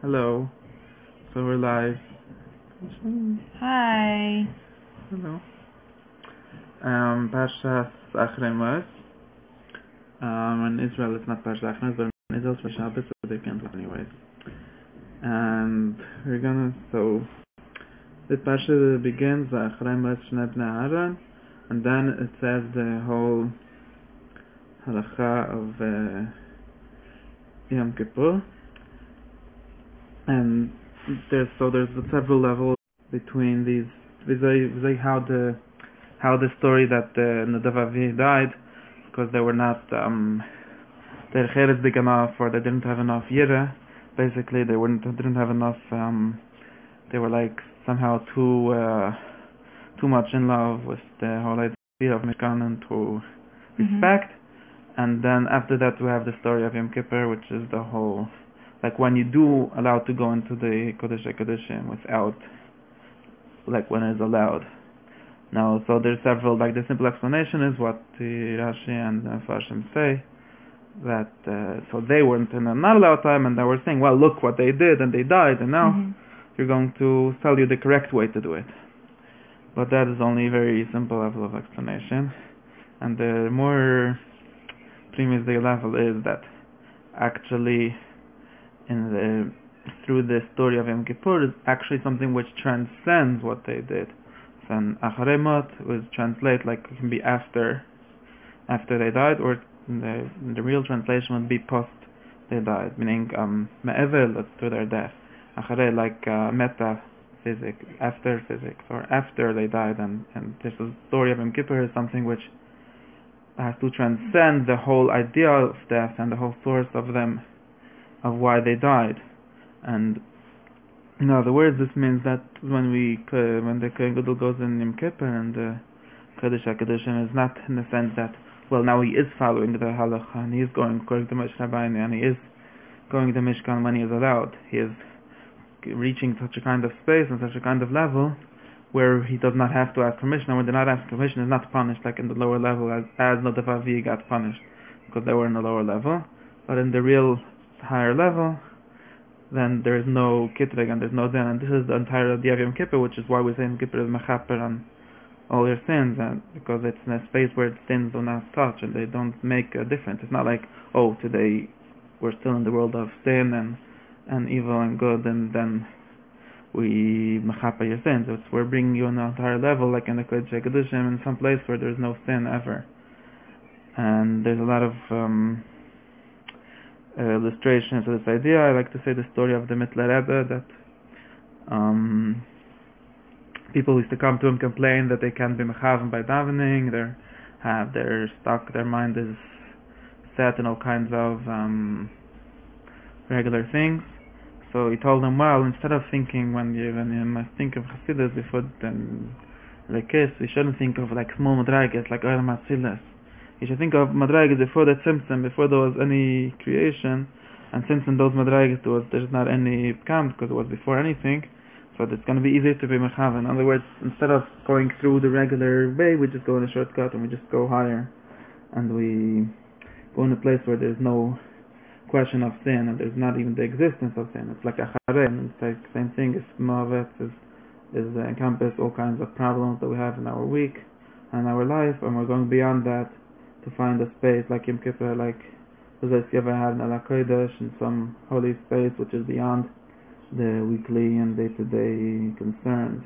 Hello. So we're live. Hi. Hello. Um, Parshas Achremos. Um, in Israel it's not Parshas Achremos, but in Israel it's Shabbos, so they can't look anyways. And we're gonna, so, the Parsha begins, Achremos Shnei Bnei Aaron, and then it says the whole halacha of uh, Yom Kippur. And there's so there's several levels between these vis how the how the story that uh, Nadav Avihu died because they were not um their is big enough or they didn't have enough yira basically they weren't didn't have enough um they were like somehow too uh too much in love with the whole idea of Mishkan and to respect mm-hmm. and then after that we have the story of Yom Kippur which is the whole like when you do allowed to go into the Kodesh HaKodeshim without, like when it's allowed. Now, so there's several, like the simple explanation is what the Rashi and uh, Mefarshim say, that, uh, so they weren't in a not allowed time and they were saying, well, look what they did and they died and now mm-hmm. you're going to tell you the correct way to do it. But that is only a very simple level of explanation. And the more previous level is that actually in the through the story of Yom Kippur is actually something which transcends what they did. So an Acharemot was translate like it can be after after they died, or the the real translation would be post they died, meaning um me'evel to their death. Achare like uh, meta physics, after physics, or after they died, and and this is story of Yom Kippur is something which has to transcend the whole idea of death and the whole source of them of why they died. And in other words, this means that when we uh, when the Kohen Gadol goes in Yom Kippur and the Kodesh HaKadoshim is not in the sense that well now he is following the halacha and he is going according to Moshe Rabbeinu and he is going to Mishkan when he is allowed. He is reaching such a kind of space and such a kind of level where he does not have to ask permission. And when they not ask permission, is not punished like in the lower level as as Nadav got punished because they were in the lower level. But in the real higher level, then there is no kitrug and there's no din. And this is the entire idea of Yom Kippur, which is why we say Yom Kippur is mechaper on all your sins, and because it's in a space where sins do not touch and they don't make a difference. It's not like, oh, today we're still in the world of sin and and evil and good, and then we mechaper your sins. It's, we're bringing you on an entire level, like in the Kodesh Kedushim, in some place where there's no sin ever. And there's a lot of um, uh, illustrations of this idea. I like to say the story of the Mittler Rebbe that um, people used to come to him complain that they can't be mechaven by davening. They have their stuck. Their mind is set in all kinds of um, regular things. So he told them, well, instead of thinking when you when you must think of Hasidus before then like kiss, we shouldn't think of like small madragas like Olam Atzilas you should think of madragas before that Tzimtzum, before there was any creation, and since in those madragas there was there's not any kam because it was before anything, so it's going to be easier to be mechavan. In other words, instead of going through the regular way, we just go in a shortcut and we just go higher, and we go in a place where there's no question of sin and there's not even the existence of sin. It's like a and it's like same thing as mavet is is uh, encompass all kinds of problems that we have in our week and our life, and we're going beyond that to find a space like Yom Kippur, like Jose ever had in Al in some holy space which is beyond the weekly and day-to-day concerns.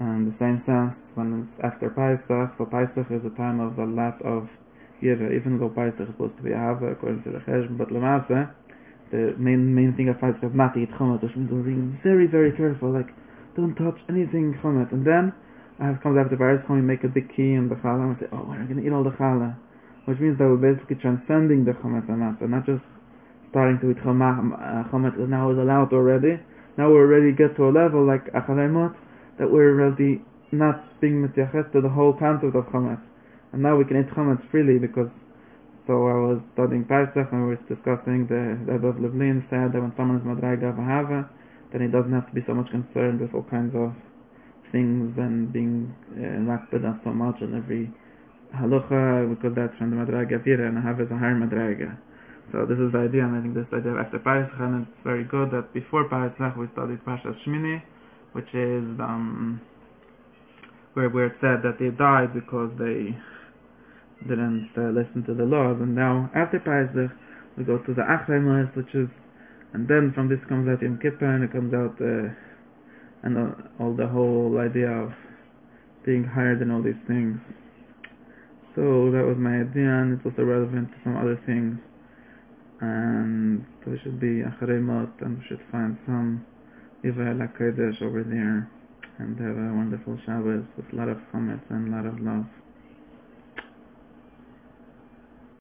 And the same sense, when it's after Pesach, so Pesach is a time of a lot of Yira, even though Pesach is supposed to be Ahava according to the Cheshbon, but Lemaaseh, the main main thing of Pesach is not to eat Chometz, which means being very, very careful, like, don't touch anything Chometz. And then as comes after Paris, when we make a big key in the challah and say, oh, we're going to eat all the challah. Which means that we're basically transcending the chometz and not just starting to eat uh, chometz that now is allowed already. Now we already get to a level like achalemot that we're already not being mityaches to the whole concept of chometz. And now we can eat chometz freely because so I was studying Pesach and we were discussing the Rebbe of Lublin said that when someone is Madraga Vahava, then he doesn't have to be so much concerned with all kinds of things and being uh, so much on every halacha because that's from the Madraga Vira and I have a higher Madraga. So this is the idea, and I think this idea after Pesach, and it's very good that before Pesach we studied Parshas Shmini, which is um, where where it said that they died because they didn't uh, listen to the laws, and now after Pesach we go to the Achrei which is, and then from this comes out Yom Kippur, and it comes out uh, and uh, all the whole idea of being higher than all these things. So that was my idea, and it's also relevant to some other things and we should be Acharei and we should find some Yivay Kodesh over there and have a wonderful Shabbos with a lot of chametz and a lot of love.